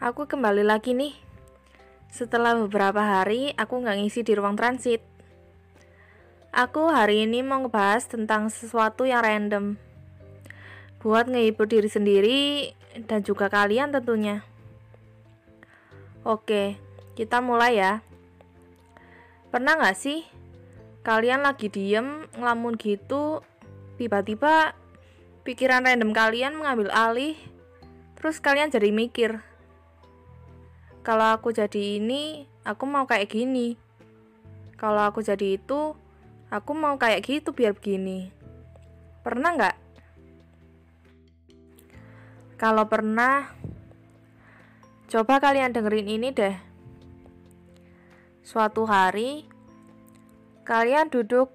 aku kembali lagi nih. Setelah beberapa hari aku nggak ngisi di ruang transit. Aku hari ini mau ngebahas tentang sesuatu yang random. Buat ngehibur diri sendiri dan juga kalian tentunya. Oke, kita mulai ya. Pernah nggak sih kalian lagi diem ngelamun gitu, tiba-tiba pikiran random kalian mengambil alih Terus kalian jadi mikir, kalau aku jadi ini, aku mau kayak gini. Kalau aku jadi itu, aku mau kayak gitu biar begini. Pernah nggak? Kalau pernah, coba kalian dengerin ini deh. Suatu hari, kalian duduk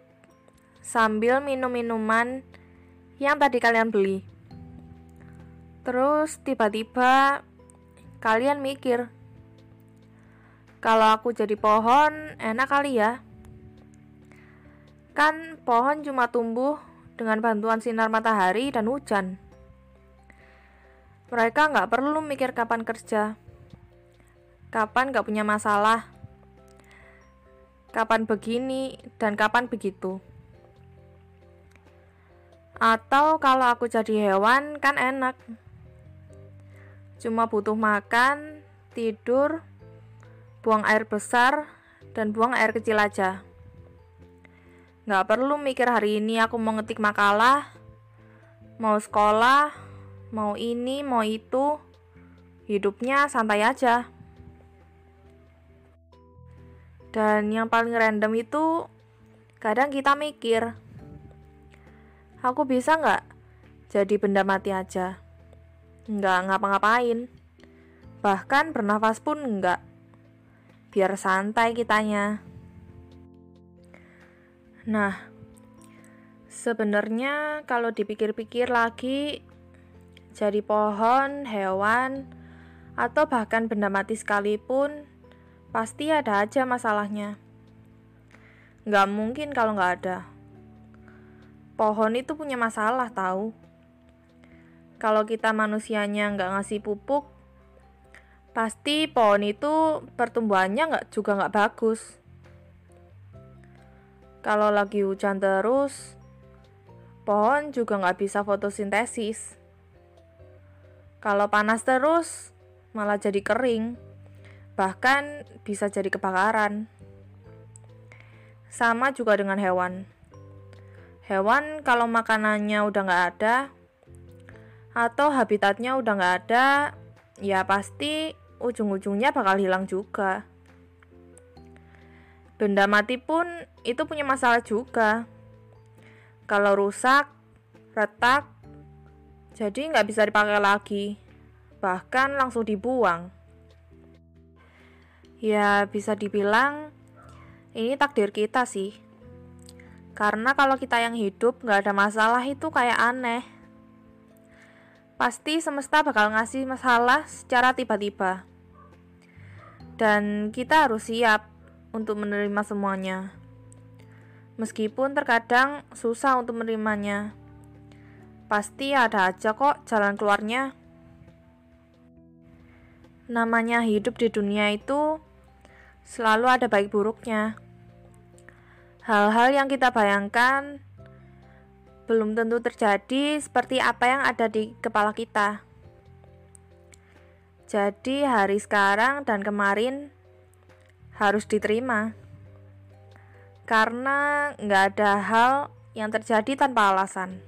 sambil minum minuman yang tadi kalian beli. Terus tiba-tiba kalian mikir, kalau aku jadi pohon enak kali ya. Kan pohon cuma tumbuh dengan bantuan sinar matahari dan hujan. Mereka nggak perlu mikir kapan kerja, kapan nggak punya masalah, kapan begini dan kapan begitu. Atau kalau aku jadi hewan kan enak Cuma butuh makan, tidur, buang air besar, dan buang air kecil aja. Nggak perlu mikir hari ini aku mau ngetik makalah, mau sekolah, mau ini, mau itu. Hidupnya santai aja. Dan yang paling random itu kadang kita mikir, aku bisa nggak jadi benda mati aja? nggak ngapa-ngapain. Bahkan bernafas pun nggak. Biar santai kitanya. Nah, sebenarnya kalau dipikir-pikir lagi, jadi pohon, hewan, atau bahkan benda mati sekalipun, pasti ada aja masalahnya. Nggak mungkin kalau nggak ada. Pohon itu punya masalah, tahu? kalau kita manusianya nggak ngasih pupuk, pasti pohon itu pertumbuhannya nggak juga nggak bagus. Kalau lagi hujan terus, pohon juga nggak bisa fotosintesis. Kalau panas terus, malah jadi kering, bahkan bisa jadi kebakaran. Sama juga dengan hewan. Hewan kalau makanannya udah nggak ada, atau habitatnya udah nggak ada, ya pasti ujung-ujungnya bakal hilang juga. Benda mati pun itu punya masalah juga. Kalau rusak, retak, jadi nggak bisa dipakai lagi, bahkan langsung dibuang. Ya bisa dibilang ini takdir kita sih. Karena kalau kita yang hidup nggak ada masalah itu kayak aneh pasti semesta bakal ngasih masalah secara tiba-tiba. Dan kita harus siap untuk menerima semuanya. Meskipun terkadang susah untuk menerimanya. Pasti ada aja kok jalan keluarnya. Namanya hidup di dunia itu selalu ada baik buruknya. Hal-hal yang kita bayangkan belum tentu terjadi seperti apa yang ada di kepala kita. Jadi, hari sekarang dan kemarin harus diterima, karena nggak ada hal yang terjadi tanpa alasan.